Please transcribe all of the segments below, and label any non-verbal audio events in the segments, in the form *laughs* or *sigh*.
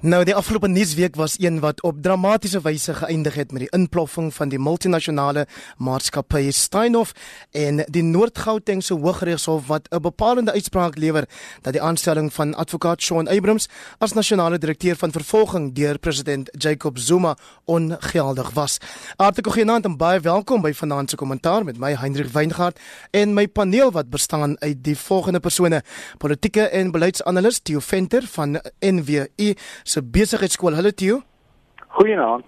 Nou die afgelope nuusweek was een wat op dramatiese wyse geëindig het met die inploffing van die multinasjonale maatskappy Steinhoff en die Noord-Gautengse Hooggeregshof wat 'n bepalende uitspraak lewer dat die aanstelling van advokaat Shaun Abrams as nasionale direkteur van vervolging deur president Jacob Zuma ongeldig was. Hartlik goeienaand en baie welkom by vanaand se kommentaar met my Hendrik Weingart en my paneel wat bestaan uit die volgende persone: politieke en beleidsanalis Theo Venter van NWI se besigheidskool. Hallo Theo. Goeienaand.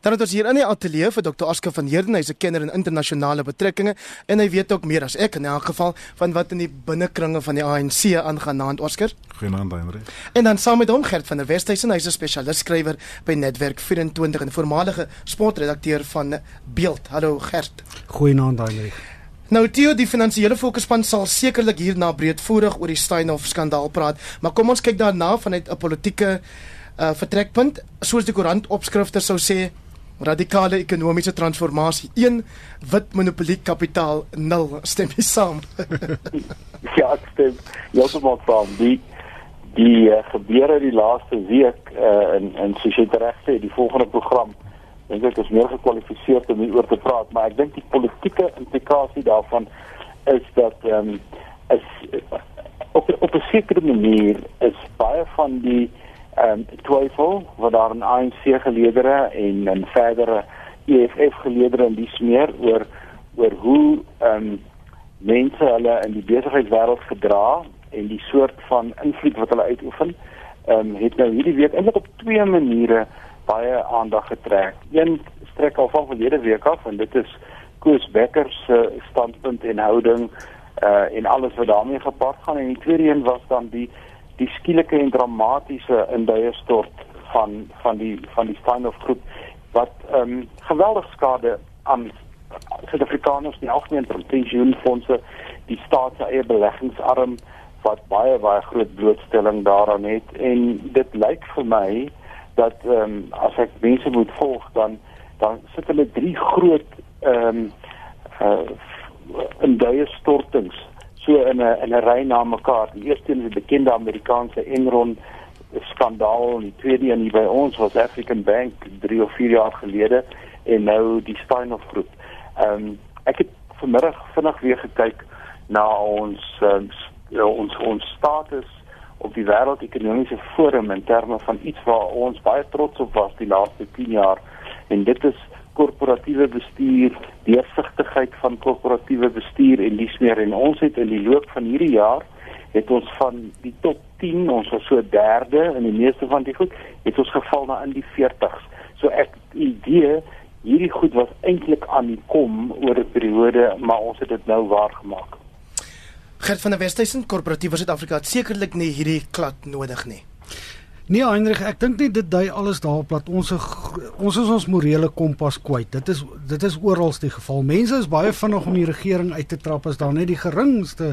Dan het ons hier in die ateljee vir Dr. Aska van Heerden, hy's 'n kenner in internasionale betrekkinge en hy weet ook meer as ek in elk geval van wat in die binnekringe van die ANC aangaan, naand Oscar. Goeienaand, Henry. En dan saam met hom Gert van der Westhuizen, hy's 'n spesialis skrywer by Netwerk 24 en voormalige sportredakteur van Beeld. Hallo Gert. Goeienaand, Henry. Nou Theo, die finansiële fokusspan sal sekerlik hierna breedvoerig oor die Steinhoff skandaal praat, maar kom ons kyk daarna vanuit 'n politieke uh, vertrekpunt, soos die koerant opskrifte sou sê, radikale ekonomiese transformasie 1 wit monopolie kapitaal 0 stem jy saam? *laughs* Ja ek stem. Heeltemal saam. Die die uh, gebeure die laaste week uh, in in soos jy reg sê die volgende program dink ek is meer gekwalifiseer om hieroor te praat, maar ek dink die politieke implikasie daarvan is dat ehm um, is op op 'n sekere manier is baie van die ehm um, twyfel wat daar in ANC geleedere en in verdere EFF geleedere in die smeer oor oor hoe ehm um, mense hulle in die besigheidswêreld gedra en die soort van invloed wat hulle uitoefen ehm um, het nou hierdie week eintlik op twee maniere baie aandag getrek. Een strek al van verlede week af en dit is Koos Becker se standpunt en houding uh en alles wat daarmee gepaard gaan en die tweede een was dan die die skielike en dramatiese induierstort van van die van die Steinhoff groep wat ehm um, geweldig skade aan Suid-Afrikaners die algemeen pensioenfonde die staat se eie beleggingsarm wat baie baie groot blootstelling daaraan het. En dit lyk vir my dat ehm um, as ek mense moet volg dan dan sit hulle drie groot ehm um, uh in duie stortings so in 'n in 'n ry na mekaar. Die eerste een is die bekende Amerikaanse Enron skandaal en die tweede een hier by ons was African Bank 3 of 4 jaar gelede en nou die Steinhoff groep. Ehm um, ek het vanmiddag vinnig weer gekyk na ons um, ons ons status op die wêreldekonomiese forum in terme van iets waar ons baie trots op was die laaste 10 jaar en dit is korporatiewe bestuur, deursigtigheid van korporatiewe bestuur en dis meer en ons het in die loop van hierdie jaar het ons van die top 10, ons was so derde in die meeste van die goed, het ons geval na in die 40s. So ek idee hierdie goed was eintlik aan die kom oor 'n periode, maar ons het dit nou waargemaak. Gert van der Westhuizen, korporatiewe Suid-Afrika het sekerlik nie hierdie klad nodig nie. Nee, Heinrich, ek dink nie dit dui alles daarop dat ons ons is ons morele kompas kwyt. Dit is dit is oral die geval. Mense is baie vinnig om die regering uit te trap as daar net die geringste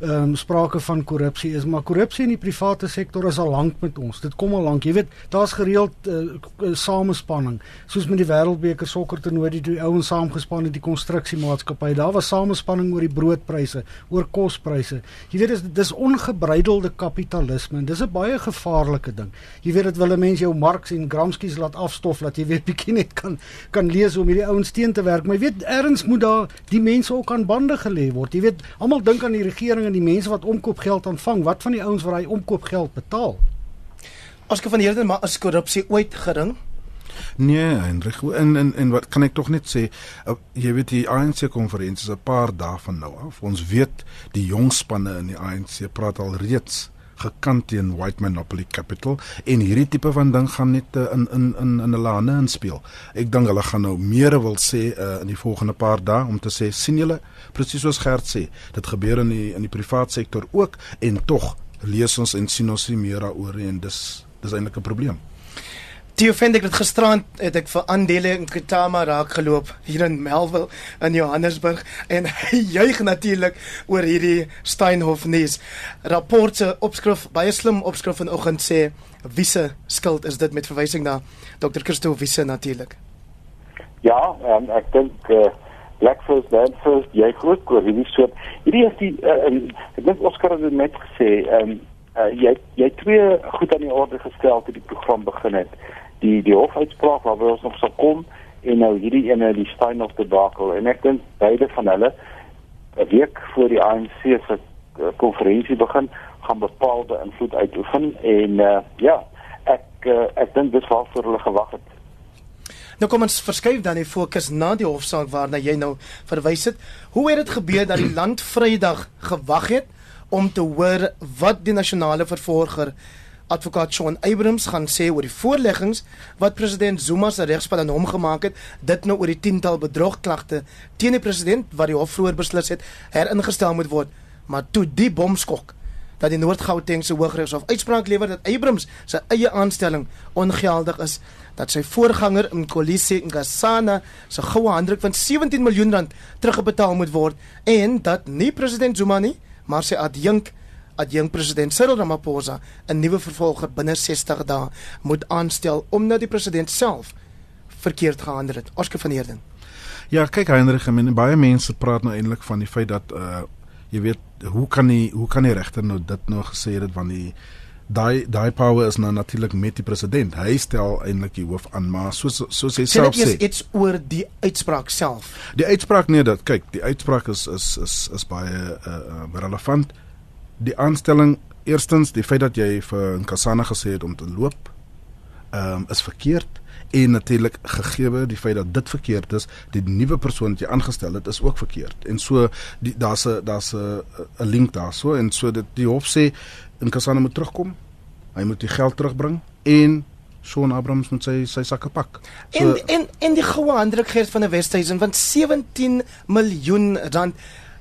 ehm um, sprake van korrupsie is, maar korrupsie in die private sektor is al lank met ons. Dit kom al lank. Jy weet, daar's gereeld uh, samespanning, soos met die Wêreldbeker sokker toernooi, die, die ouens saamgespan het die konstruksiemaatskappy. Daar was samespanning oor die broodpryse, oor kospryse. Jy weet, dis dis ongebreidelde kapitalisme en dis 'n baie gevaarlike ding. Jy weet dit wil 'n mens jou Marx en Gramsci laat afstof dat jy weet bietjie net kan kan lees om hierdie ouens teen te werk. Maar jy weet, erns moet daar die mense ook aan bande gelê word. Jy weet, almal dink aan die regering en die mense wat omkoopgeld ontvang, wat van die ouens wat daai omkoopgeld betaal? Aske van hierdie maar as korrupsie ooit gering? Nee, Hendrik, en en en wat kan ek tog net sê, uh, jy weet die ANC konferensie is 'n paar dae van nou af. Ons weet die jong spanne in die ANC praat al reeds gekant teen white monopoly capital en hierdie tipe van ding gaan net uh, in in in in hulle hande inspel. Ek dink hulle gaan nou meer wil sê uh, in die volgende paar dae om te sê sien julle presies soos Gert sê, dit gebeur in die in die privaat sektor ook en tog lees ons en sien ons nie meer daaroor en dis dis eintlik 'n probleem. Die vind ek dit gisterand het ek vir aandele in Kitama raak geloop hier in Melville in Johannesburg en *laughs* hy juig natuurlik oor hierdie Steinhoff nuus. Rapport se opskrif baie slim opskrif vanoggend sê wiese skuld is dit met verwysing na Dr. Christo Wiese natuurlik. Ja, um, ek dink uh, Black First Land First jy groot oor hierdie soort hierdie is die uh, um, ek dink Oscar het net gesê um, uh, jy jy twee goed aan die orde gestel toe die program begin het. Die die hofuitspraak waarby ons nog sal kom en nou hierdie ene die Steinhof debakel en ek dink beide van hulle 'n week voor die ANC se uh, konferensie begin gaan bepaalde invloed uitoefen en uh, ja, ek uh, ek dink dis waarvoor hulle gewag het. Nou kom ons verskuif dan die fokus na die hofsaak waarna jy nou verwys het. Hoe het dit gebeur dat die land Vrydag gewag het om te hoor wat die nasionale vervolger advokaat Sean Abrams gaan sê oor die voorleggings wat president Zuma se regspan aan hom gemaak het, dit nou oor die tiental bedrogklagte teen die president wat die hof vroeër beslis het heringestel moet word, maar toe die bomskok dat die Noord-Gautengse Hooggeregshof uitspraak lewer dat Abrams se eie aanstelling ongeldig is dat sy voorganger Mkolisi Ngasana se goue handdruk van 17 miljoen rand terugbetaal moet word en dat nie president Zuma nie, maar sy adjunk adjunk president Cyril Ramaphosa 'n nuwe vervolger binne 60 dae moet aanstel omdat die president self verkeerd gehandel het. Oscar van Heerden. Ja, kyk Heinrich, men baie mense praat nou eintlik van die feit dat uh jy weet hoe kan die hoe kan die regter nou dit nou gesê het van die daai daai power is nou natuurlik met die president. Hy stel eintlik die hoof aan, maar soos soos hy self sê. Dit is iets oor die uitspraak self. Die uitspraak nee, dat kyk, die uitspraak is is is is baie uh, relevant. Die aanstelling eerstens die feit dat jy vir Nkasana gesê het om te loop, ehm um, is verkeerd en natuurlik gegeewe die feit dat dit verkeerd is, die nuwe persoon wat jy aangestel het is ook verkeerd. En so daar's 'n daar's 'n 'n link daarso en so dit die hof sê en Kasana moet terugkom. Hy moet die geld terugbring en Sean Abrams moet sy sy sakke pak. So, en en en die goue handdruk gee van 'n Westhuizen van 17 miljoen rand.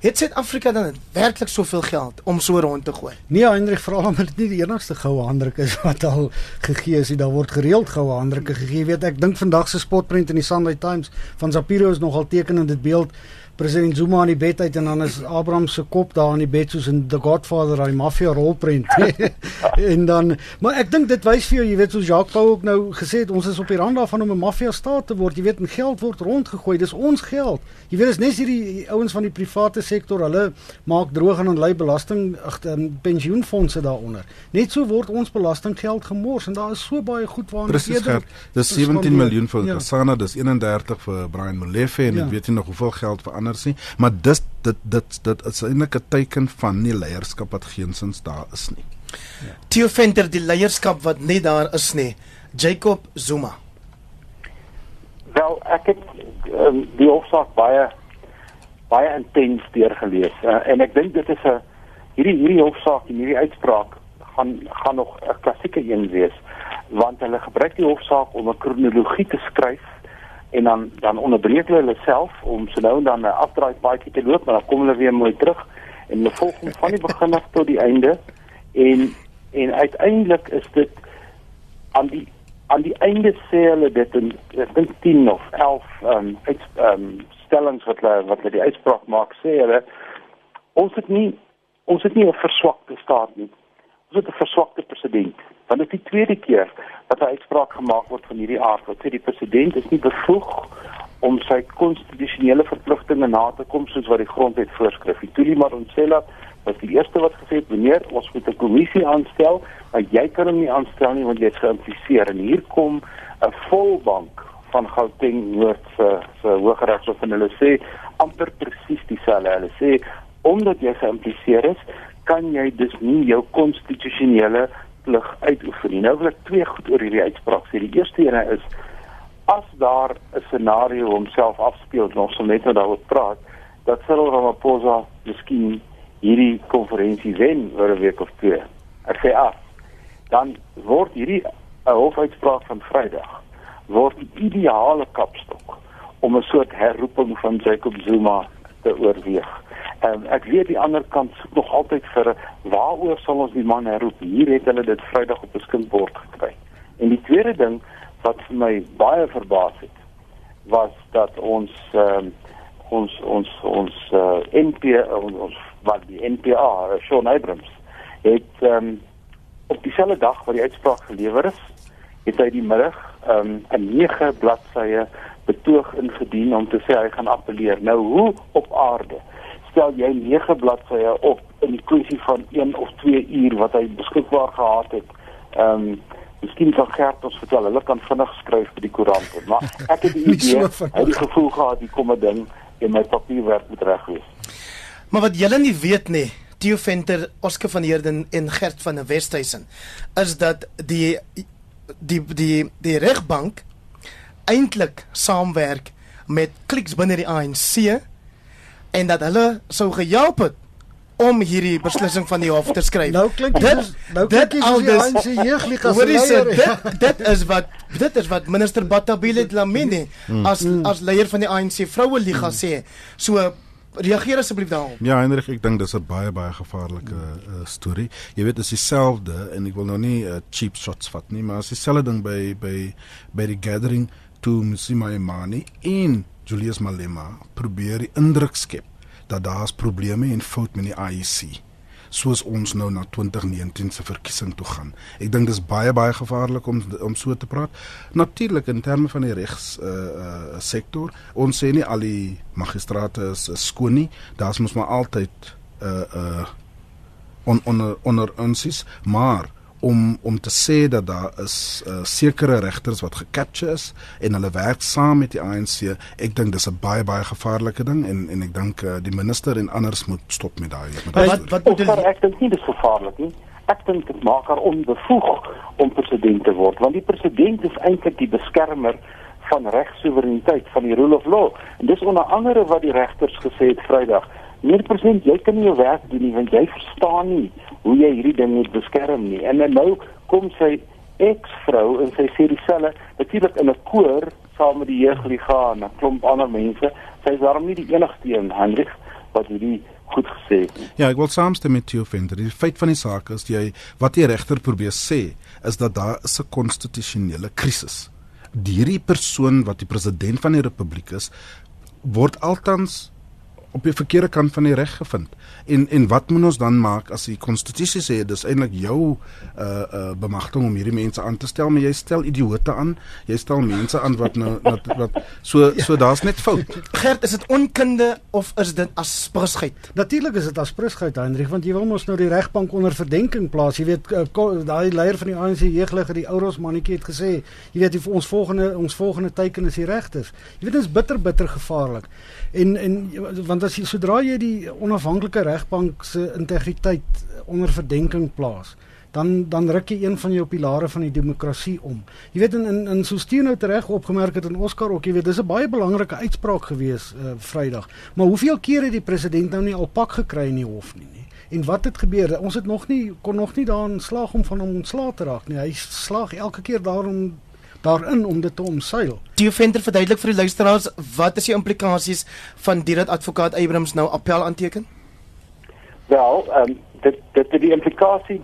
Het Suid-Afrika dan werklik soveel geld om so rond te gooi? Nee, Hendrik, veral omdat dit nie die enigste goue handdruk is wat al gegee is nie. Daar word gereeld goue handdrukke gegee. Jy weet, ek dink vandag se spotprent in die Sunday Times van Zapiro is nogal tekenend dit beeld president Zuma aan die bed uit en dan is Abraham se kop daar aan die bed soos in The Godfather, daai maffia rolprent. *laughs* en dan maar ek dink dit wys vir jou, jy weet soos Jacques Pau ook nou gesê het, ons is op die rand daarvan om 'n maffia staat te word. Jy weet, en geld word rondgegooi. Dis ons geld. Jy weet, dis net hierdie ouens van die private sektor, hulle maak droog en lei belasting agter pensioenfonde daaronder. Net so word ons belastinggeld gemors en daar is so baie goed waarna Presies, dis 17 miljoen vir ja. Kasana, dis 31 vir Brian Molefe en ja. ek weet nie nog hoeveel geld vir anders nie, maar dis dit dit dit is eintlik 'n teken van nie leierskap wat geensins daar is nie. Ja. Theo Venter die leierskap wat nie daar is nie. Jacob Zuma. Wel, ek het um, die hofsaak baie baie intens deurgelees uh, en ek dink dit is 'n hierdie hierdie hofsaak en hierdie uitspraak gaan gaan nog 'n klassieke een wees want hulle gebruik die hofsaak om 'n kronologie te skryf en dan dan onderbreek hulle self om so nou dan 'n afdraai paadjie te loop, maar dan kom hulle weer mooi terug en hulle volg van die begin af tot die einde. En en uiteindelik is dit aan die aan die einde sê hulle dit in ek dink 10 of 11 ehm um, uit ehm um, stellings wat hulle wat hulle die uitspraak maak sê hulle ons het nie ons het nie 'n verswakte staat nie. Ons het 'n verswakte president want dit is die tweede keer dat 'n uitspraak gemaak word van hierdie aard wat sê die president is nie bevoeg om sy konstitusionele verpligtinge na te kom soos wat die grondwet voorskryf. Tuli Madonsela was die eerste wat gesê het meneer ons moet 'n kommissie aanstel, maar jy kan hom nie aanstel nie want jy is geïmpliseer en hier kom 'n volbank van Gauteng Noord se se Hooggeregshof en hulle sê amper presies dieselfde. Hulle sê omdat jy geïmpliseer is, kan jy dus nie jou konstitusionele plig uitoefen nie. Nou wil ek twee goed oor hierdie uitspraak sê. Die eerste ene is as daar 'n scenario homself afspeel, ons sal net nou daaroor praat, dat Cyril Ramaphosa miskien hierdie konferensie wen oor 'n week of twee. Ek sê af. Dan word hierdie 'n hofuitspraak van Vrydag word die ideale kapstok om 'n soort herroeping van Jacob Zuma te oorweeg. Um, ek weet die ander kant soek nog altyd vir waaroor sal ons die man herroep? Hier het hulle dit Vrydag op 'n skinkbord gekry. En die tweede ding wat vir my baie verbaas het, was dat ons um, ons ons ons uh, NP ons, ons wat die NPA, Sean Abrams, het um, op dieselfde dag wat die uitspraak gelewer is, het hy die middag um, 'n 9 bladsye betoog ingedien om te sê hy gaan appeleer. Nou hoe op aarde stel jy 9 bladsye op in die kwessie van 1 of 2 uur wat hy beskikbaar gehad het. Ehm um, Miskien kan Gert ons vertel, hulle kan vinnig skryf vir die koerante, maar ek het die *laughs* idee, hy het die gevoel gehad hier kom 'n ding en my papierwerk moet reg wees. Maar wat julle nie weet nie, Theo Venter, Oscar van Heerden en Gert van der Westhuizen, is dat die die die die regbank eintlik saamwerk met kliks binne die ANC en dat hulle sou gehelp het om hierdie beslissing van die hof te skryf. Nou klink dit nou klink dit al die ANC jeugliga se leier. Dit dit is wat dit is wat minister Batabile Dlamini hmm. as as leier van die ANC vroue liga sê. So reageer asseblief daarop. Ja, Hendrik, ek dink dis 'n baie baie gevaarlike uh, storie. Jy weet, dit is dieselfde en ek wil nou nie uh, cheap shots vat nie, maar as dieselfde ding by by by die gathering toe Msima Imani in Julius Malema probeer die indruk skep dat daar's probleme en fout met die IEC soos ons nou na 2019 se verkiesing toe gaan. Ek dink dis baie baie gevaarlik om om so te praat. Natuurlik in terme van die regs uh uh sektor, ons sê nie al die magistrate is, is skoon nie. Daar's mos maar altyd uh uh on onder onder ons is, maar om om te sê dat daar is uh, sekere regters wat gecapture is en hulle werk saam met die ANC. Ek dink dis 'n baie baie gevaarlike ding en en ek dink uh, die minister en anders moet stop met daai. Wat wat bedoel jy? Ek dink nie dis gevaarlik nie. Ek dink dit maak haar onbevoeg om president te word want die president is eintlik die beskermer van regssoewereiniteit van die rule of law. En dis onder andere wat die regters gesê het Vrydag. Meneer president, jy kan nie jou werk doen nie want jy verstaan nie hoe jy hierdie ding moet beskerm nie. En nou kom sy eksvrou en sy sê dieselfde, natuurlik in 'n koor saam met die jeugliga en 'n klomp ander mense. Sy is daarom nie die enigste een, Hendrik, wat hierdie goed gesê het. Ja, ek wil saamstem met jou Venter. Die feit van die saak is jy wat die regter probeer sê is dat daar 'n konstitusionele krisis. Hierdie persoon wat die president van die republiek is, word altans op die verkeerde kant van die reg gevind. En en wat moet ons dan maak as die konstitusie sê dis eintlik jou uh uh bemagtiging om hierdie mense aan te stel, maar jy stel idioote aan. Jy stel mense aan wat nou wat, wat so so daar's net fout. Gert, is dit onkunde of is dit asprisheid? Natuurlik is dit asprisheid, Hendrik, want jy wil mos nou die regbank onder verdenking plaas. Jy weet uh, daai leier van die ANC jeuglige die Ouros mannetjie het gesê, jy weet ons volgende ons volgende teiken is die regters. Jy weet dit is bitter bitter gevaarlik. En en want as jy sodra jy die onafhanklike regbank se integriteit onder verdenking plaas, dan dan ruk jy een van jou pilare van die demokrasie om. Jy weet in in, in steen nou reg opgemerk het in Oscar ook, jy weet, dis 'n baie belangrike uitspraak gewees uh, Vrydag. Maar hoeveel keer het die president nou nie al pak gekry in die hof nie, nie? En wat het gebeur? Ons het nog nie kon nog nie daarin slaag om van hom ontslae te raak nie. Hy slaag elke keer daarom daarin om dit te omseil. Die Venter verduidelik vir die luisteraars wat is die implikasies van dit advokaat Abrams nou appel aanteken? Wel, ehm um, dit dit die implikasie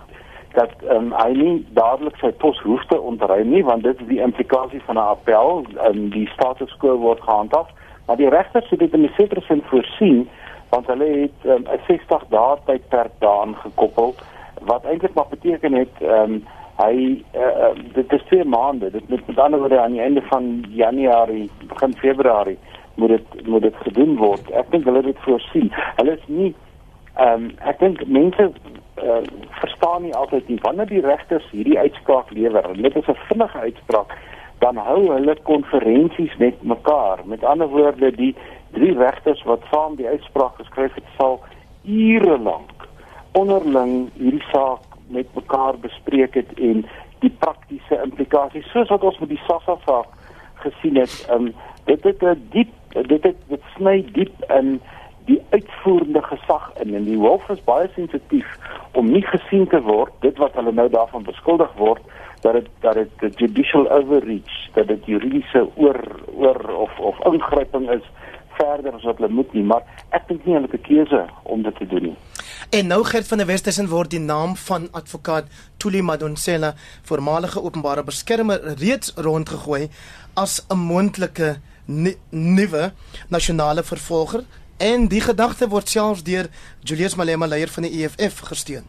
dat ehm um, hy nie dadelik sy pos hoef te ontruim nie want dit is die implikasie van 'n appel en um, die status quo word gehandhaaf. Maar die regters het dit in 'n sekere sin voorsien want hulle het ehm, 'n um, 60 dae tydperk daaraan gekoppel wat eintlik maar beteken het ehm um, hy uh, dit is twee maande. Dit moet met ander woorde aan die einde van Januarie begin Februarie moet dit moet dit gedoen word. Ek dink hulle het dit voorsien. Hulle is nie ehm um, ek dink mense uh, verstaan nie altyd nie. Wanneer die regters hierdie uitspraak lewer dit is 'n vinnige uitspraak dan hou hulle konferensies met mekaar. Met ander woorde die drie regters wat saam die uitspraak geskryf het sal ure lank onderling hierdie saak met mekaar bespreek het en die praktiese implikasies soos wat ons met die SASSA saak gesien het. Um dit het 'n diep dit het dit sny diep in die uitvoerende gesag in en die hof is baie sensitief om nie gesien te word dit wat hulle nou daarvan beskuldig word dat dit dat dit judicial overreach dat dit juridiese oor oor of of ingryping is verder as wat hulle moet nie maar ek dink nie hulle het 'n keuse om dit te doen nie En nou Gert van der Westhuizen word die naam van advokaat Tuli Madonsela, voormalige openbare beskermer, reeds rondgegooi as 'n moontlike nuwe nasionale vervolger en die gedagte word selfs deur Julius Malema leier van die EFF gesteun.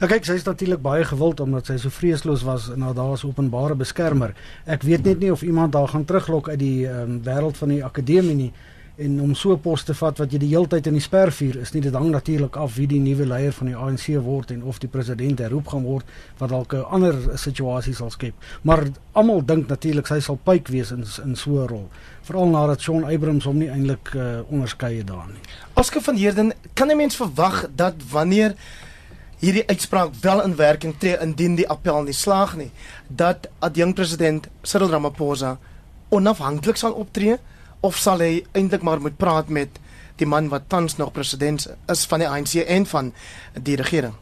Ja kyk, sy is natuurlik baie gewild omdat sy so vreesloos was na daar as openbare beskermer. Ek weet net nie of iemand daar gaan teruglok uit die um, wêreld van die akademie nie en om so 'n pos te vat wat jy die heeltyd in die spervuur is nie dit hang natuurlik af wie die nuwe leier van die ANC word en of die president herroep gaan word wat dalk 'n ander situasie sal skep. Maar almal dink natuurlik hy sal pyk wees in in so 'n rol veral nadat Shaun Abrams hom nie eintlik uh, onderskeie daar nie. Oscar van Heerden kan 'n mens verwag dat wanneer hierdie uitspraak wel in werking tree indien die appel nie slaag nie dat adjunk president Cyril Ramaphosa onafhanklik sal optree of sal hy eintlik maar moet praat met die man wat tans nog president is van die ANC en van die regering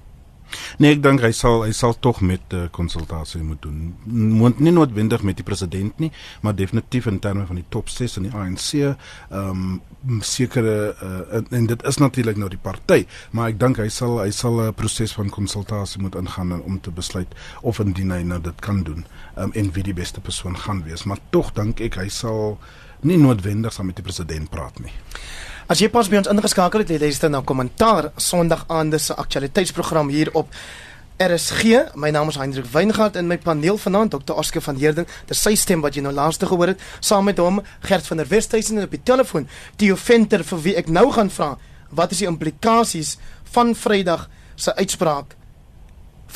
Nee, ek dink hy sal hy sal tog met uh, eh, konsultasie moet doen. Moet nie noodwendig met die president nie, maar definitief in terme van die top 6 in die ANC, ehm um, sekere uh, en, en dit is natuurlik nou die party, maar ek dink hy sal hy sal 'n proses van konsultasie moet ingaan om te besluit of indien hy nou dit kan doen, ehm um, en wie die beste persoon gaan wees, maar tog dink ek hy sal nie noodwendig saam met die president praat nie. As jy pas by ons ingeskakel het, het jy nou kommentaar Sondag aande se aktualiteitsprogram hier op RSG. My naam is Hendrik Weingart en my paneel vanaand Dr. Oscar van Heerden. Dis sy stem wat jy nou laaste gehoor het, saam met hom Gert van der Westhuizen op die telefoon. Theo Venter vir wie ek nou gaan vra, wat is die implikasies van Vrydag se uitspraak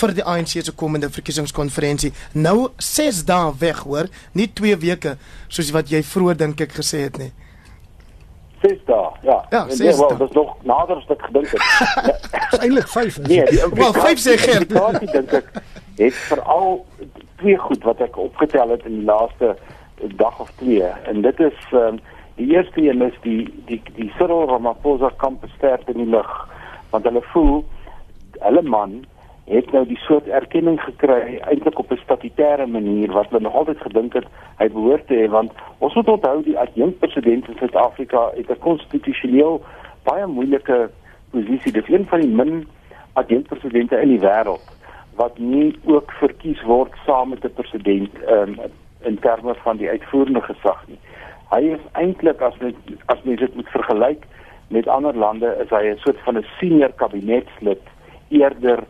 vir die ANC se komende verkiesingskonferensie? Nou 6 dae weg, hoor, nie 2 weke soos wat jy vroeër dink ek gesê het nie. 6 dae. Ja. Ja, 6 dae. Wel, dis nog nader as ek gedink het. *laughs* Dis eintlik 5. Nee, die Wel, 5 sê Gert. Ek dink ek het veral twee goed wat ek opgetel het in die laaste dag of twee en dit is um, die eerste een is die die die Cyril Ramaphosa kamp sterk in die lug want hulle voel hulle man het nou die soort erkenning gekry eintlik op 'n statutêre manier wat hulle nog altyd gedink het hy behoort te hê want ons moet onthou die adjunkt president in Suid-Afrika het 'n konstitusioneel baie moeilike posisie. Dis een van die min adjunkt presidente in die wêreld wat nie ook verkies word saam met 'n president um, in terme van die uitvoerende gesag nie. Hy is eintlik as mens as mens dit moet vergelyk met ander lande is hy 'n soort van 'n senior kabinetslid eerder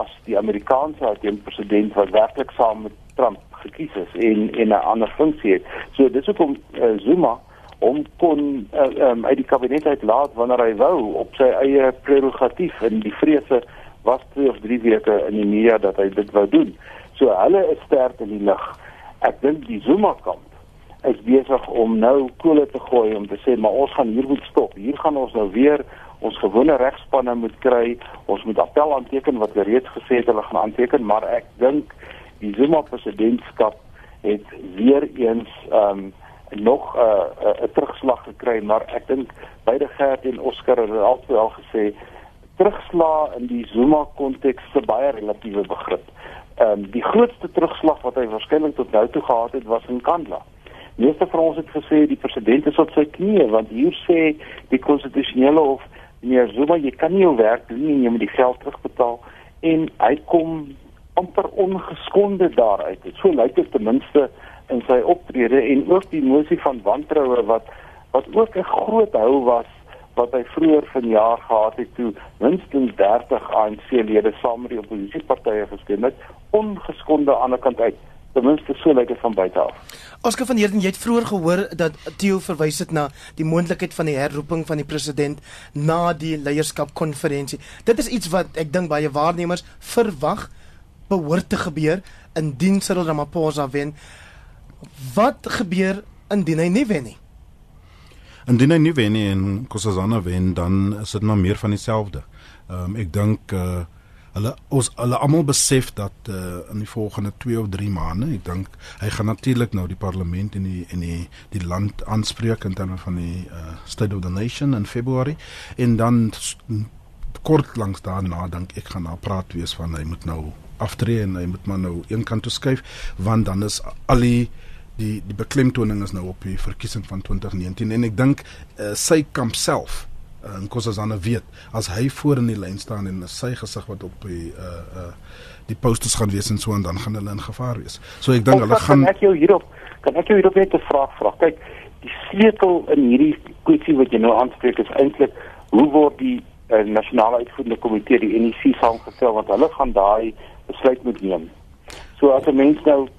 as die Amerikaanse president wat werklik saam met Trump gekies is en en 'n ander funksie het. So dis hoekom uh, Zuma om kon uh, um, uit die kabinet uitlaat wanneer hy wou op sy eie prerogatief en die vrese was 2 of 3 weke in die media dat hy dit wou doen. So hulle is sterk in die lig. Ek dink die Zuma kamp is besig om nou kole te gooi om te sê maar ons gaan hier moet stop. Hier gaan ons nou weer ons gewone regspanne moet kry. Ons moet appel aanteken wat reeds gesê het hulle gaan aanteken, maar ek dink die Zuma presidentskap het weer eens ehm um, nog 'n uh, 'n uh, terugslag gekry, maar ek dink beide Gert en Oscar het albei al gesê terugslag in die Zuma konteks 'n baie relatiewe begrip. Ehm um, die grootste terugslag wat hy waarskynlik tot nou toe gehad het was in Kandla. Meeste van ons het gesê die president is op sy knieë want hier sê die konstitusionele hof nee Zuma jy kan nie jou werk doen nie jy moet die geld terugbetaal en hy kom amper ongeskonde daaruit. Dit so lyk dit ten minste in sy optrede en ook die mosie van wantroue wat wat ook 'n groot hou was wat hy vroeër vanjaar gehad het toe minstens 30 ANC-lede saam met die oppositiepartye gestem het ongeskonde aan die kant uit ten minste so lyk dit van buite af. Oscar van Heerden, jy het vroeër gehoor dat Theo verwys het na die moontlikheid van die herroeping van die president na die leierskapkonferensie. Dit is iets wat ek dink baie waarnemers verwag behoort te gebeur indien Cyril Ramaphosa wen. Wat gebeur indien hy nie wen nie? Indien hy nie wen nie en Kossazana wen, dan is dit maar meer van dieselfde. Ehm um, ek dink uh hulle ons hulle almal besef dat uh, in die volgende 2 of 3 maande, ek dink hy gaan natuurlik nou die parlement en die en die die land aanspreek in terme van die uh, State of the Nation in Februarie en dan kort langs daarna dink ek gaan daar praat wees van hy moet nou aftree en hy moet maar nou een kant toe skuif want dan is al die die die beklemtoning is nou op die verkiesing van 2019 en ek dink uh, sy kamp self uh, Kossazana weet as hy voor in die lyn staan en sy gesig wat op die uh uh die posters gaan wees en so en dan gaan hulle in gevaar wees. So ek dink hulle gaan kan ek jou hierop kan ek jou hierop net 'n vraag vra. Kyk, die sleutel in hierdie kwessie wat jy nou aanspreek is eintlik hoe word die uh, nasionale uitvoerende komitee die NEC saamgestel want hulle gaan daai besluit moet neem. So as 'n mens nou 'n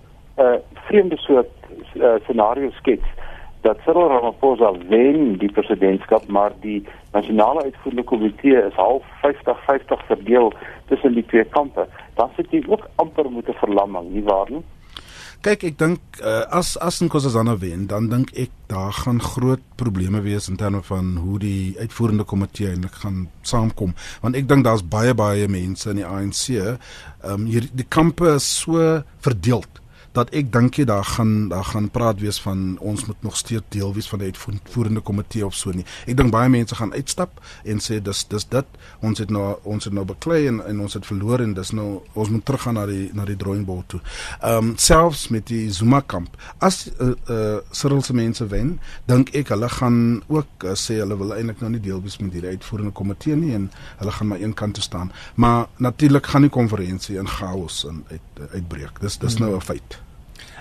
uh, vreemde soort uh, scenario skets dat Cyril Ramaphosa wen die presidentskap, maar die nasionale uitvoerende komitee is half 50-50 verdeel tussen die twee kampe. Dan sit jy ook amper met 'n verlamming, nie waar nie? Kyk, ek dink uh, as as Nkosazana wen, dan dink ek daar gaan groot probleme wees in terme van hoe die uitvoerende komitee eintlik gaan saamkom, want ek dink daar's baie baie mense in die ANC, ehm um, hier die kampe is so verdeeld dat ek dink jy daar gaan daar gaan praat wees van ons moet nog steeds deel wees van die uitvoerende komitee of so nie. Ek dink baie mense gaan uitstap en sê dis dis dit ons het nou ons het nou beklei en, en ons het verloor en dis nou ons moet teruggaan na die na die drawing board toe. Ehm um, selfs met die Zuma kamp. As uh, uh Cyril se mense wen, dink ek hulle gaan ook uh, sê hulle wil eintlik nou nie deel wees met hierdie uitvoerende komitee nie en hulle gaan maar een kant toe staan. Maar natuurlik gaan die konferensie in chaos en uit uitbreek. Dis dis nou 'n feit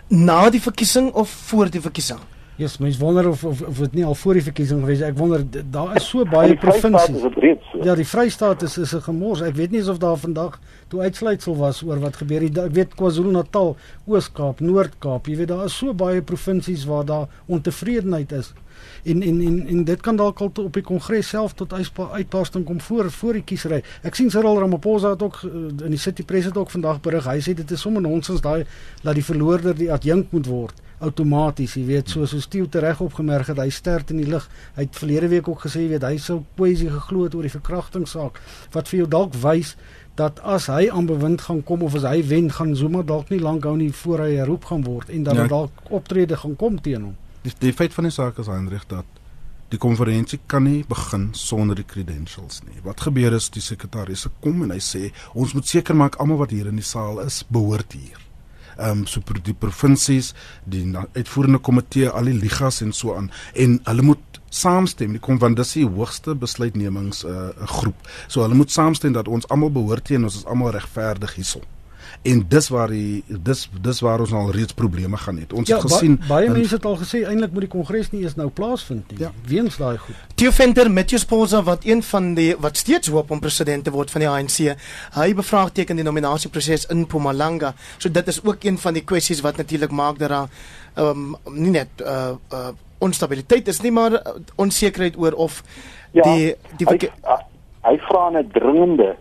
na die verkiesing of voor die verkiesing? Ja, yes, mens wonder of of of dit nie al voor die verkiesing gewees het. Ek wonder daar is so baie provinsies. So. Ja, die Vrystaat is is 'n gemors. Ek weet nie of daar vandag toe uitsluitsel was oor wat gebeur het. Ek weet KwaZulu-Natal, Oos-Kaap, Noord-Kaap, jy weet daar is so baie provinsies waar daar ontevredenheid is en en en en dit kan dalk al op die kongres self tot uitbarsting kom voor voor die kiesery. Ek sien Cyril Ramaphosa het ook eh, in die City Press het ook vandag berig. Hy sê dit is sommer nonsens daai dat die verloorder die adjunk moet word outomaties, jy weet, soos so Steeu tereg opgemerk het, hy sterk in die lig. Hy het verlede week ook gesê, jy weet, hy sou poesie geglo het oor die verkrachtingssaak wat vir jou dalk wys dat as hy aan bewind gaan kom of as hy wen gaan Zuma dalk nie lank hou nie voor hy herroep gaan word en dat ja. dalk optrede gaan kom teen hom. Die, die feit van die saak is Hendrik dat die konferensie kan nie begin sonder die credentials nie. Wat gebeur is die sekretaris kom en hy sê ons moet seker maak almal wat hier in die saal is behoort hier. Ehm um, so vir die provinsies, die uitvoerende komitee, al die ligas en so aan en hulle moet saamstem. Die kom van dis die hoogste besluitnemings 'n uh, groep. So hulle moet saamstem dat ons almal behoort hier en ons is almal regverdig hierson en dis waar die dis dis waar ons al reeds probleme gaan het. Ons ja, het gesien ba baie mense het al gesê eintlik moet die kongres nie eens nou plaasvind nie. Ja. Weens daai goed. Theo Venter met jou sposa wat een van die wat steeds hoop om president te word van die ANC. Hy bevraagteken die nominasieproses in Mpumalanga. So dit is ook een van die kwessies wat natuurlik maak dat daar ehm um, nie net uh uh onstabiliteit is nie maar uh, onsekerheid oor of ja, die die hy, hy vra 'n dringende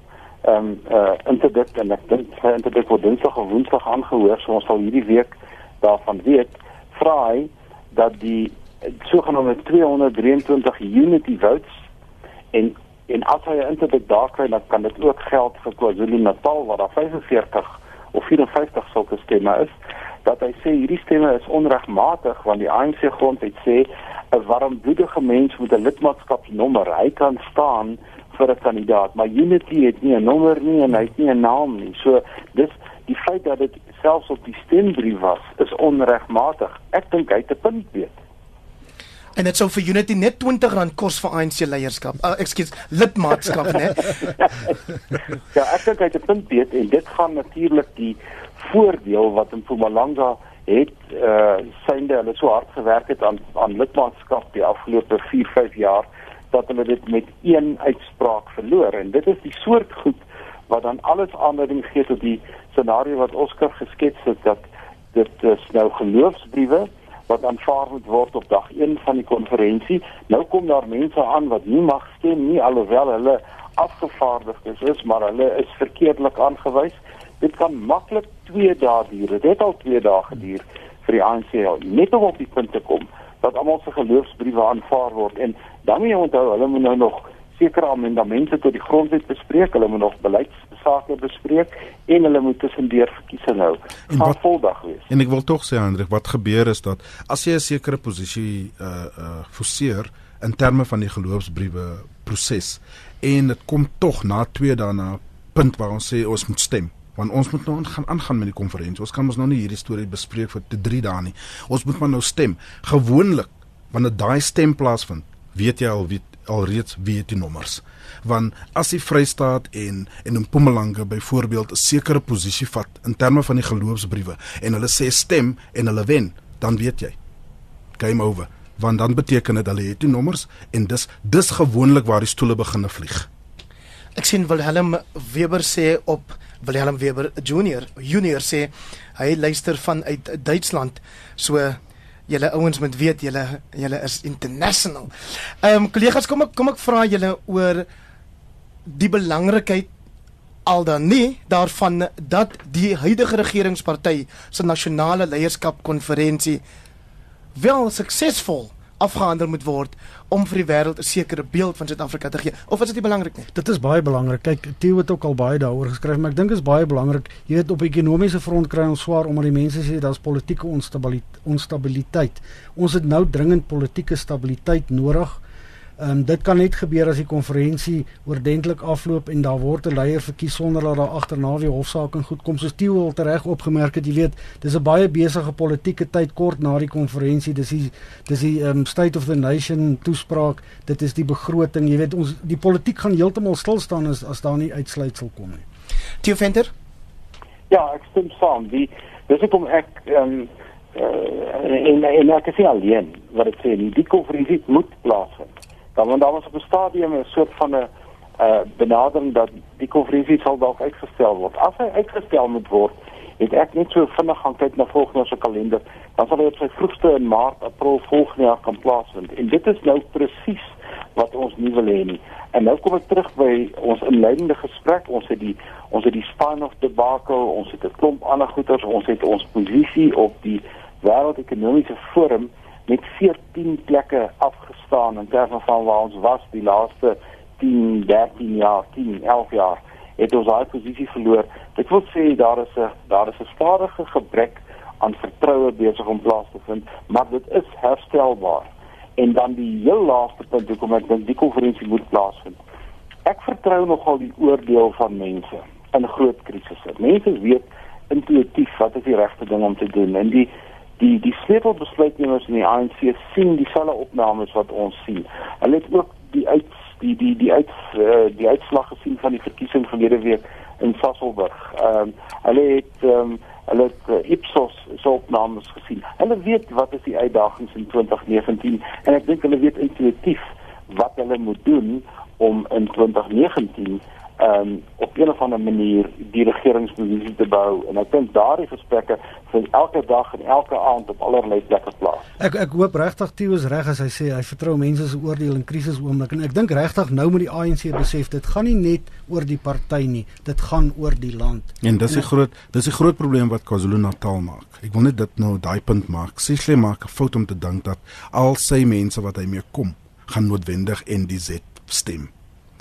ehm um, uh interdikt en ek dink sy interdikt word dinsdag of woensdag aangehoor so ons sal hierdie week daarvan weet. Vra hy dat die sogenaamde 223 unity votes en en as hy 'n interdikt daar kry dan kan dit ook geld vir KwaZulu-Natal waar daar 45 of 54 sulke stemme is dat hy sê hierdie stemme is onregmatig want die ANC grondwet sê 'n warmbloedige mens met 'n lidmaatskapsnommer hy kan staan vir 'n kandidaat, maar Unity het nie 'n nommer nie en hy het nie 'n naam nie. So dis die feit dat dit selfs op die stembrief was, is onregmatig. Ek dink hy het 'n punt weet. En dit sou vir Unity net R20 kos vir ANC leierskap. Uh, Ekskuus, lidmaatskap, né? *laughs* ja, ek dink hy het 'n punt weet en dit gaan natuurlik die voordeel wat in Mpumalanga het eh uh, synde hulle so hard gewerk het aan aan lidmaatskap die afgelope 4, 5 jaar dat hulle dit met een uitspraak verloor. En dit is die soort goed wat dan alles aanleiding gee tot die scenario wat Oscar geskets het dat dit is nou geloofsbriewe wat aanvaar moet word op dag 1 van die konferensie nou kom daar mense aan wat nie mag stem nie alhoewel hulle afgevaardigdes is maar hulle is verkeerdelik aangewys. Dit kan maklik 2 dae duur. Dit het al 2 dae geduur vir die ANC net om op die punt te kom dat almal se geloofsbriewe aanvaar word en dan moet jy onthou hulle moet nou nog sekere amendemente tot die grondwet bespreek, hulle moet nog beleidsake bespreek en hulle moet tussendeur verkiesing hou. Wat voldag wees. En ek wil tog sê Hendrik, wat gebeur is dat as jy 'n sekere posisie uh uh forceer in terme van die geloofsbriewe proses en dit kom tog na twee dae na punt waar ons sê ons moet stem want ons moet nou gaan aangaan met die konferensie. Ons kan mos nou nie hierdie storie bespreek vir 3 dae nie. Ons moet maar nou stem. Gewoonlik wanneer daai stem plaasvind, weet jy al wie alreeds weet die nommers. Want as die Vrystaat en en Mpumalanga byvoorbeeld 'n sekere posisie vat in terme van die geloofsbriewe en hulle sê stem en hulle wen, dan weet jy. Game over. Want dan beteken dit hulle het die nommers en dis dis gewoonlik waar die stoele begine vlieg. Ek sien Willem Weber sê op Willem Weber Junior Junior sê hy luister van uit Duitsland. So julle ouens moet weet julle julle is international. Ehm um, kollegas, kom ek kom ek vra julle oor die belangrikheid al dan nie daarvan dat die huidige regeringsparty se nasionale leierskap konferensie wel suksesvol afgehandel moet word om vir die wêreld 'n sekere beeld van Suid-Afrika te gee. Of is dit nie belangrik nie? Dit is baie belangrik. Kyk, Theo het ook al baie daaroor geskryf, maar ek dink dit is baie belangrik. Jy weet op ekonomiese front kry ons swaar omdat die mense sê daar's politieke onstabiliteit, onstabiliteit. Ons het nou dringend politieke stabiliteit nodig Ehm um, dit kan net gebeur as die konferensie oordentlik afloop en daar word 'n leier verkies sonder dat daar agterna weer hofsaak en goed kom. Soos Tieu al reg opgemerk het, jy weet, dis 'n baie besige politieke tyd kort na die konferensie. Dis die dis die ehm um, State of the Nation toespraak. Dit is die begroting. Jy weet, ons die politiek gaan heeltemal stil staan as as daar nie uitsluitsel kom nie. Tieu Venter? Ja, ek stem saam. Die dis hoekom ek ehm um, uh, en en ek sê alleen wat ek sê, die konferensie moet plaasvind dan want daar was op 'n stadium 'n soort van 'n uh benadering dat die konferensie sal dalk uitgestel word. As hy uitgestel moet word, het ek net so vinnig gaan kyk na volgende jaar se kalender, dan sal hy op sy vroegste in Maart, April volgende jaar kan plaasvind. En dit is nou presies wat ons nie wil hê nie. En nou kom ek terug by ons inleidende gesprek. Ons het die ons het die span of debakel, ons het 'n klomp ander goeters, ons het ons posisie op die wêreldekonomiese forum met 14 plekke afgestaan in terme van waar ons was die laaste 10, 13 jaar, 10, 11 jaar het ons daai posisie verloor. Dit wil sê daar is 'n daar is 'n stadige gebrek aan vertroue besig om plaas te vind, maar dit is herstelbaar. En dan die heel laaste punt hoekom ek dink die konferensie moet plaasvind. Ek vertrou nogal die oordeel van mense in groot krisisse. Mense weet intuïtief wat is die regte ding om te doen en die die die sleutelbesluitnemers in die ANC sien dieselfde opnames wat ons sien. Hulle het ook die uit die die die uit uh, die uitslag gesien van die verkiesing verlede week in Sasolburg. Ehm um, hulle het ehm um, hulle het uh, Ipsos se opnames gesien. Hulle weet wat is die uitdagings in 2019 en ek dink hulle weet intuïtief wat hulle moet doen om in 2019 um, op 'n of ander manier die regeringsposisie te bou en ek dink daardie gesprekke vind elke dag en elke aand op allerlei plekke plaas. Ek ek hoop regtig Theo is reg as hy sê hy vertrou mense se oordeel in krisisoomblik en ek dink regtig nou met die ANC besef dit gaan nie net oor die party nie, dit gaan oor die land. En dis 'n groot dis 'n groot probleem wat KwaZulu-Natal maak. Ek wil net dit nou daai punt maak. Sigle maak 'n fout om te dink dat al sy mense wat hy mee kom, gaan noodwendig NDZ stem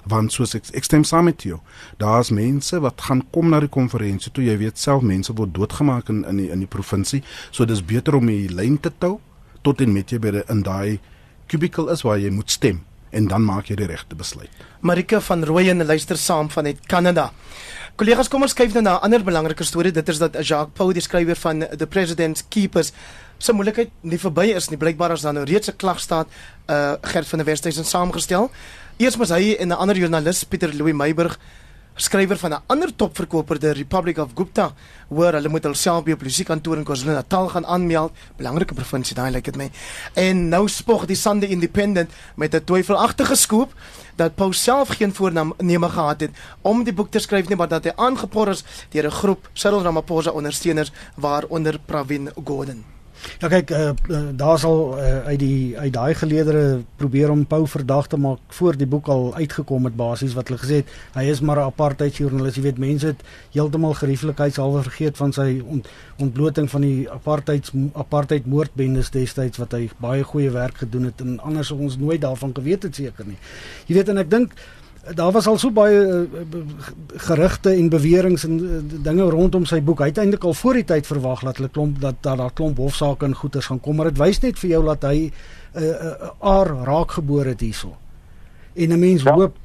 want soos ek ek stem saam met jou. Daar's mense wat gaan kom na die konferensie toe jy weet self mense word doodgemaak in in die, in die provinsie. So dis beter om die lyn te tou tot en met jy by in daai kubikel is waar jy moet stem en dan maak jy die regte besluit. Marika van Rooyen luister saam van uit Kanada. Kollegas, kom ons kyk nou na 'n ander belangrike storie. Dit is dat Jacques Pau, die skrywer van The President's Keepers, se moeilikheid nie verby is nie. Blykbaar is daar nou reeds 'n klagstaat uh Gert van der Westhuizen saamgestel. Eers was hy en 'n ander joernalis Pieter Louis Meiburg skrywer van 'n ander topverkoper die Republic of Gupta hoor hulle moet hulself by 'n polisiekantoor in KwaZulu-Natal gaan aanmeld. Belangrike provinsie daai lyk dit my. En nou spog die Sunday Independent met 'n twyfelagtige skoop dat Paul self geen voorneme gehad het om die boek te skryf nie maar dat hy aangepor is deur 'n groep Cyril Ramaphosa ondersteuners waaronder Pravin Gordhan Ja kyk, uh, uh, daar sal uh, uit die uit daai geleedere probeer om Pau verdag te maak voor die boek al uitgekom het basies wat hulle gesê het hy is maar 'n apartheid joernalis. Jy weet mense het heeltemal gerieflikheidshalwe vergeet van sy ont, ontbloting van die apartheid apartheid moordbendes destyds wat hy baie goeie werk gedoen het en anders ons nooit daarvan geweet het seker nie. Jy weet en ek dink daar was al so baie uh, gerugte en beweringe en uh, dinge rondom sy boek. Hy het eintlik al voor die tyd verwag dat hulle klomp dat daar daar klomp hofsaake en goeters gaan kom, maar dit wys net vir jou dat hy 'n uh, uh, aar raakgebore het hierso. En 'n mens ja. hoop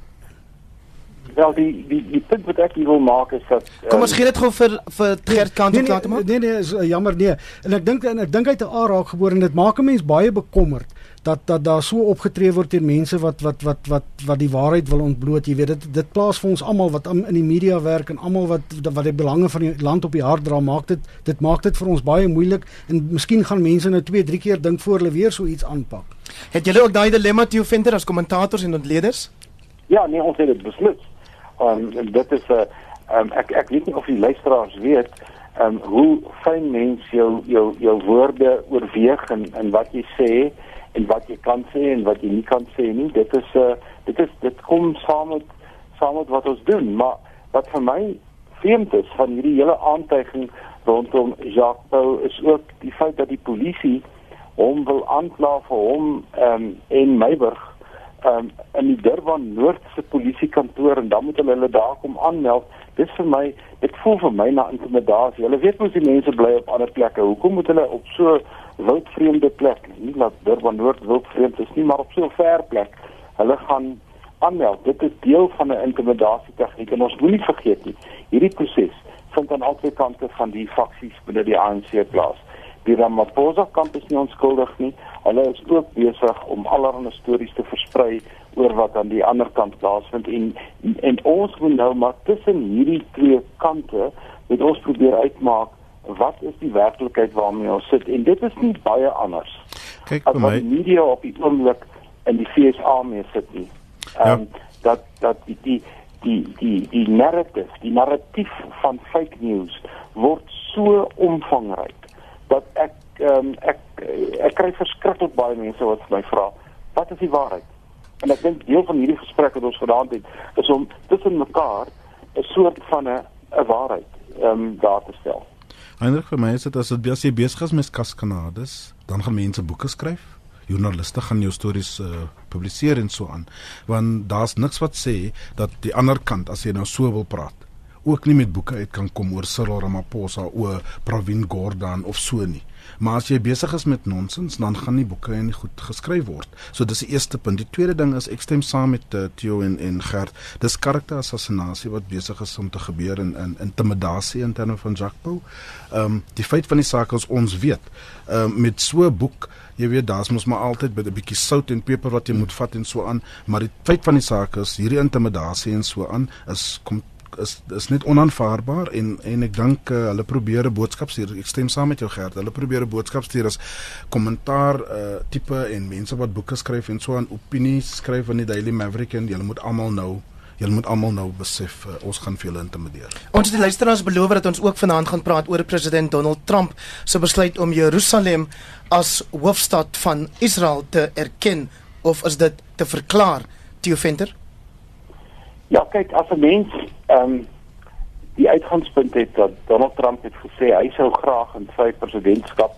Wel die die die punt wat ek wil maak is dat Kom ons gee dit gou vir vir Gert Kant nee, om klaar te maak. Nee nee, is, uh, jammer nee. En ek dink en ek dink hy het 'n aar raakgebore en dit maak 'n mens baie bekommerd dat dat daar so opgetree word teen mense wat wat wat wat wat die waarheid wil ontbloot. Jy weet dit dit plaas vir ons almal wat in die media werk en almal wat wat die belange van die land op die hart dra, maak dit dit maak dit vir ons baie moeilik en miskien gaan mense nou 2, 3 keer dink voor hulle weer so iets aanpak. Het julle ook daai dilemma toe vind as kommentators en ontleeders? Ja, nee, ons het dit besluit. Um, dit is 'n uh, um, ek ek weet nie of die luisteraars weet ehm um, hoe fyn mens jou jou jou woorde oorweeg en en wat jy sê en wat jy kan sê en wat jy nie kan sê nie. Dit is 'n uh, dit is dit kom saam met saam met wat ons doen, maar wat vir my vreemd is van hierdie hele aantuiging rondom Jacques Pau is ook die feit dat die polisie hom wil aankla vir hom um, en Meiburg um, in die Durban Noordse polisiekantoor en dan moet hulle hulle daar kom aanmeld. Dis vir my, dit voel vir my na intimidasie. Hulle weet mos die mense bly op ander plekke. Hoekom moet hulle op so wildvreemde plek, nie laat Durban Noord wildvreemd is nie, maar op so 'n ver plek. Hulle gaan aanmeld. Dit is deel van 'n intimidasie tegniek en ons moenie vergeet nie. Hierdie proses vind aan albei kante van die faksies binne die ANC plaas die Ramaphosa kamp is nie onskuldig nie. Hulle is ook besig om allerlei stories te versprei oor wat aan die ander kant plaasvind en en ons moet nou maar tussen hierdie twee kante met ons probeer uitmaak wat is die werklikheid waarmee ons sit en dit is nie baie anders. Kyk vir my die media op die oomblik in die FSA mee sit nie. Ja. Um, dat dat die die die die die narrative, die narratief van fake news word so omvangryk dat ek ehm um, ek ek kry verskriklik baie mense wat my vra wat is die waarheid en ek dink deel van hierdie gesprek wat ons gedaan het is om tussen mekaar 'n soort van 'n 'n waarheid ehm um, daar te stel Eintlik vir my is dit as dit baie besig is met kaskanades dan gaan mense boeke skryf joernaliste gaan jou stories uh, publiseer en so aan want daar's niks wat sê dat die ander kant as jy nou so wil praat ook nie met boeke uit kan kom oor Cyril Ramaphosa o Pravin Gordhan of so nie. Maar as jy besig is met nonsens, dan gaan nie boeke nie goed geskryf word. So dis die eerste punt. Die tweede ding is ek stem saam met uh, Theo en en Gert. Dis karakterassassinasie wat besig is om te gebeur in in intimidasie in terme van Jacques Pau. Ehm um, die feit van die saak is ons weet, ehm um, met so 'n boek Jy weet daar's mos maar altyd met 'n bietjie sout en peper wat jy moet vat en so aan, maar die feit van die saak is hierdie intimidasie en so aan is kom is is net onaanvaarbaar en en ek dink uh, hulle probeer 'n boodskap stuur. Ek stem saam met jou Gert. Hulle probeer 'n boodskap stuur as kommentaar uh tipe en mense wat boeke skryf en so aan opinies skryf in die Daily Maverick en julle moet almal nou julle moet almal nou besef uh, ons gaan vir julle intimideer. Ons het die luisteraars beloof dat ons ook vanaand gaan praat oor president Donald Trump se besluit om Jerusalem as hoofstad van Israel te erken of is dit te verklaar Theo Venter? Ja, kyk, as 'n mens ehm um, die uitgangspunt het dat Donald Trump het gesê hy sou graag in sy presidentskap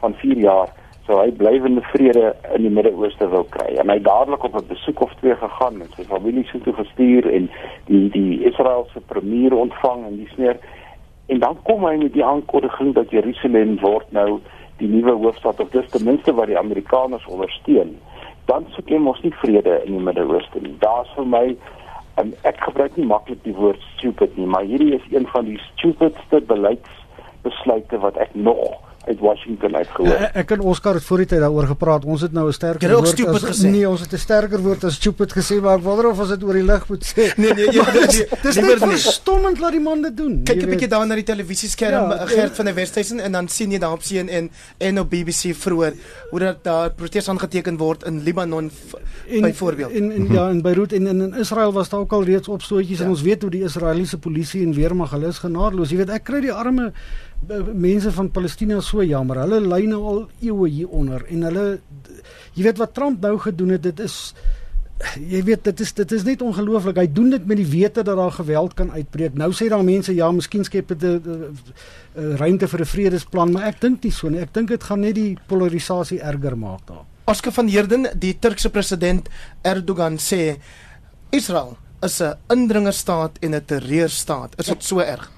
van 4 jaar sou hy blywende vrede in die Midde-Ooste wil kry. En hy dadelik op 'n besoek of twee gegaan en sy familie so toe gestuur en die die Israeliese premier ontvang en dis meer en dan kom hy met die aankondiging dat Jerusalem word nou die nuwe hoofstad of dis ten minste wat die Amerikaners ondersteun. Dan soek jy mos nie vrede in die Midde-Ooste nie. Daar's vir my en ek gebruik nie maklik die woord stupid nie, maar hierdie is een van die stupidste beleidsbesluite wat ek nog uit Washington uitgehoor. Ja, ek en Oscar het voor die tyd daaroor gepraat. Ons het nou 'n sterker woord stupid as, gesê. Nee, ons het 'n sterker woord as stupid gesê, maar ek wonder of ons dit oor die lig moet sê. Nee, nee, nee, nee dis net verstommend laat die man dit doen. Kyk 'n bietjie daar na die televisieskerm ja, Gert van der Westhuizen en dan sien jy daar op sien en en op BBC vroeër hoe dat daar protes aangeteken word in Libanon byvoorbeeld. En, en ja, in Beirut en, en in Israel was daar ook al reeds opstootjies ja. en ons weet hoe die Israeliese polisie en weermag hulle is genadeloos. Jy weet, ek kry die arme mense van Palestina so jammer. Hulle ly nou al eeue hieronder en hulle jy weet wat Trump nou gedoen het, dit is jy weet dit is dit is net ongelooflik. Hy doen dit met die wete dat daar geweld kan uitbreek. Nou sê daar mense ja, miskien skep dit 'n ruimte vir 'n vredesplan, maar ek dink nie so nie. Ek dink dit gaan net die polarisasie erger maak daar. Oscar van Heerden, die Turkse president Erdogan sê Israel is 'n indringerstaat en 'n terreurstaat. Is dit so erg?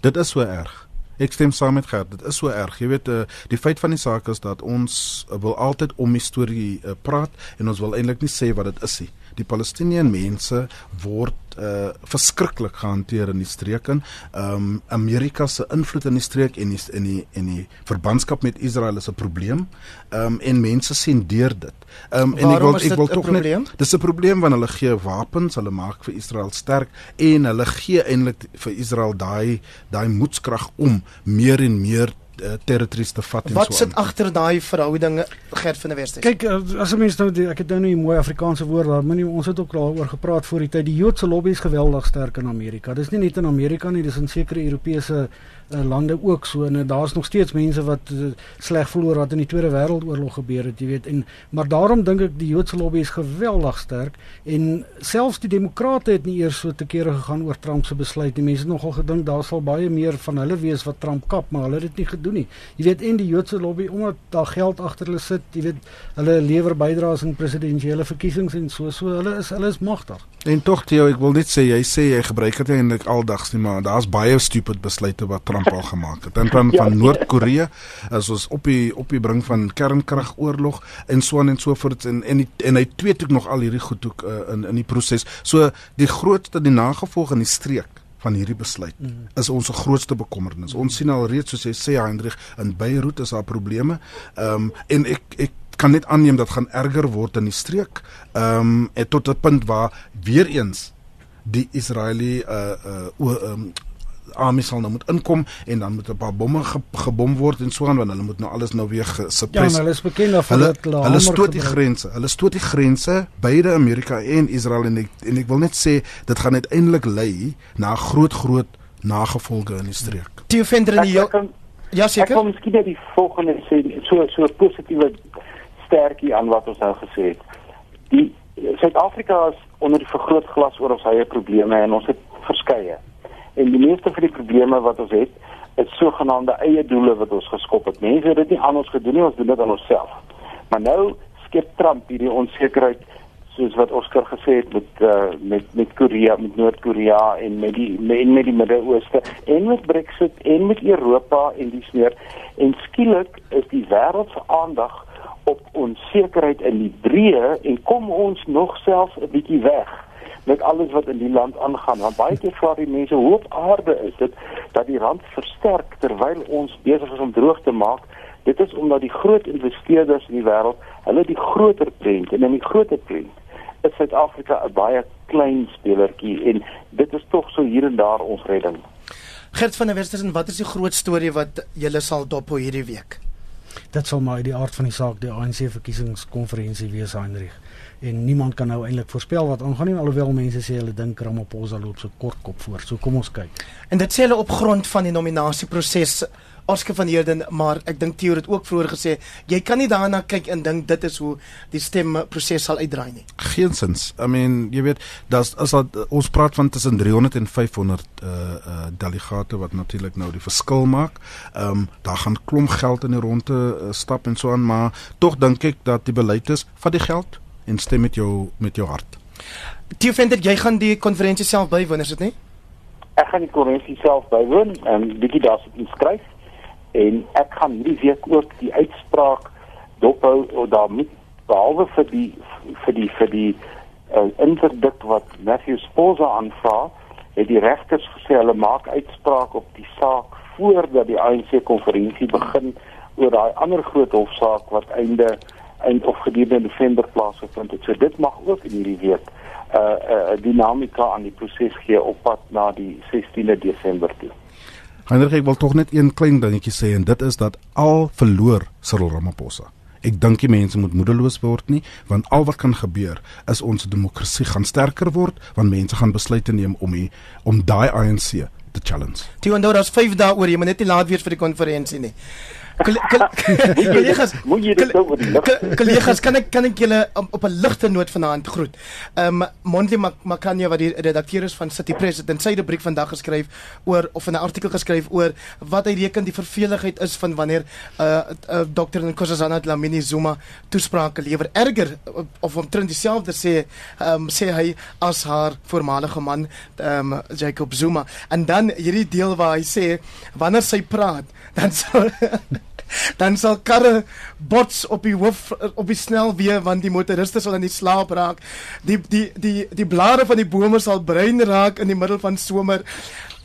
Dit is so erg. Ek stem saam met Gert. Dit is so erg. Jy weet, uh, die feit van die saak is dat ons uh, wil altyd om die storie uh, praat en ons wil eintlik nie sê wat dit is nie. Die Palestiniese mense word uh verskriklik gehanteer in die streek in. Um Amerika se invloed in die streek en die, in die en die verbandskap met Israel is 'n probleem. Um en mense sien deur dit. Um en ek wil ek wil tog net Dis 'n probleem want hulle gee wapens, hulle maak vir Israel sterk en hulle gee eintlik vir Israel daai daai moedskrag om meer en meer uh, territories te vat en Wat so. Wat sit agter daai verhoudinge Gert van der Westhuys? Kyk, uh, as 'n mens nou die, ek het nou nie mooi Afrikaanse woord daar, maar nie, ons het ook daaroor gepraat voor die tyd. Die Joodse lobby is geweldig sterk in Amerika. Dis nie net in Amerika nie, dis in sekere Europese uh, lande ook so en uh, daar's nog steeds mense wat uh, sleg voel oor wat in die Tweede Wêreldoorlog gebeur het, jy weet. En maar daarom dink ek die Joodse lobby is geweldig sterk en selfs die demokrate het nie eers so te kere gegaan oor Trump se besluit nie. Mense het nogal gedink daar sal baie meer van hulle wees wat Trump kap, maar hulle het dit nie gedoen nie. Jy weet en die Joodse lobby omdat daar geld agter hulle sit, jy weet, hulle lewer bydraes in presidentsiële verkiesings en so so hulle is hulle is magtig. En tog Theo, ek wil net sê jy sê jy gebruik dit eintlik aldags nie, maar daar's baie stupid besluite wat Trump al gemaak het. En van ja, van Noord-Korea as ons op die op die bring van kernkragoorlog en so aan en so voort en en die, en hy tweet ook nog al hierdie goed ook uh, in in die proses. So die grootste die nagevolg in die streek van hierdie besluit mm. is ons grootste bekommernis. Ons sien al reeds soos jy sê Hendrik in Beirut is daar probleme. Ehm um, en ek ek kan net aanneem dat gaan erger word in die streek. Ehm um, tot 'n punt waar weer eens die Israeliese uh uh ehm um, army sal nou moet inkom en dan moet 'n paar bomme ge, gebom word en so aan want hulle moet nou alles nou weer suppress. Ja, hulle is bekend daarvoor hulle, dat hulle stoot die grense. Hulle stoot die grense beide Amerika en Israel en ek, en ek wil net sê dit gaan uiteindelik lei na groot groot nagevolge in die streek. Theo Venter in die Ja, seker. Ek kom miskien net die volgende sê so so positiewe sterkie aan wat ons nou gesê het. Die Suid-Afrika is onder die vergrootglas oor ons eie probleme en ons het verskeie. En die meeste van die probleme wat ons het, is sogenaamde eie doele wat ons geskop het. Mense het dit nie aan ons gedoen nie, ons doen dit aan onsself. Maar nou skep Trump hierdie onsekerheid soos wat Oscar gesê het met uh, met met Korea, met Noord-Korea en met die met, met die Midde-Ooste en met Brexit en met Europa en dis meer. En skielik is die wêreld se aandag op onsekerheid in die breë en kom ons nog selfs 'n bietjie weg met alles wat in die land aangaan. Want baie keer vra die mense hoe op aarde is dit dat die rand versterk terwyl ons besig is om droog te maak. Dit is omdat die groot investeerders in die wêreld, hulle die groter prent en in die groter prent is Suid-Afrika 'n baie klein spelertjie en dit is tog so hier en daar ons redding. Gert van der Western, wat is die groot storie wat julle sal dop hierdie week? Dit sal maar uit die aard van die saak die ANC verkiesingskonferensie wees Heinrich. En niemand kan nou eintlik voorspel wat aangaan nie alhoewel mense sê hulle dink Ramaphosa loop so kort kop voor. So kom ons kyk. En dit sê hulle op grond van die nominasieproses Oscar van Heerden, maar ek dink Theo het ook vroeër gesê, jy kan nie daarna kyk en dink dit is hoe die stemproses sal uitdraai nie. Geensins. I mean, jy weet, das as dat, ons praat van tussen 300 en 500 uh uh delegate wat natuurlik nou die verskil maak. Ehm um, daar gaan klomp geld in die ronde uh, stap en so aan, maar tog dink ek dat die beleid is van die geld en stem met jou met jou hart. Theo vind jy gaan die konferensie self bywoon, is dit nie? Ek gaan die konferensie self bywoon en bietjie daar sit inskryf en ek gaan hierdie week ook die uitspraak dophou of daarmee behalwe vir die vir die vir die uh, interdikt wat Matthew Sposa aanvra het die regters gesê hulle maak uitspraak op die saak voordat die ANC konferensie begin oor daai ander groot hofsaak wat einde eind of gedurende November plaasgevind het. So dit mag ook in hierdie week 'n uh, uh, dinamika aan die proses gee op pad na die 16de Desember toe. Hendrik, ek wil tog net een klein dingetjie sê en dit is dat al verloor Cyril Ramaphosa. Ek dink die mense moet moedeloos word nie, want al wat kan gebeur is ons demokrasie gaan sterker word, want mense gaan besluite neem om die, om daai ANC te challenge. En nou daar's 5 dae oor, jy moet net nie laat wees vir die konferensie nie kollegas *laughs* moet jy dit oor die lig kollegas kan ek kan ek julle op 'n ligte noot vanaand groet. Ehm um, Monty Makanya wat die redakteur is van City Press het in sy rubriek vandag geskryf oor of 'n artikel geskryf oor wat hy reken die verveligheid is van wanneer 'n uh, uh, dokter Nkosazana Dlamini Zuma toesprake lewer erger of omtrent dieselfde sê ehm um, sê hy as haar voormalige man ehm um, Jacob Zuma en dan hierdie deel waar hy sê wanneer sy praat dan sal *laughs* dan sal karre bots op die hoof op die snelweë want die motoriste sal in die slaap raak. Die die die die blare van die bome sal bruin raak in die middel van somer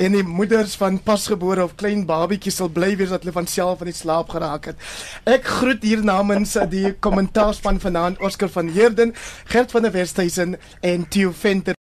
en die moeders van pasgebore of klein babietjies sal bly wees dat hulle van self in die slaap geraak het. Ek groet hier namens die kommentaarspan vanaand Oscar van Heerden, Gert van der Westhuizen en Theo Venter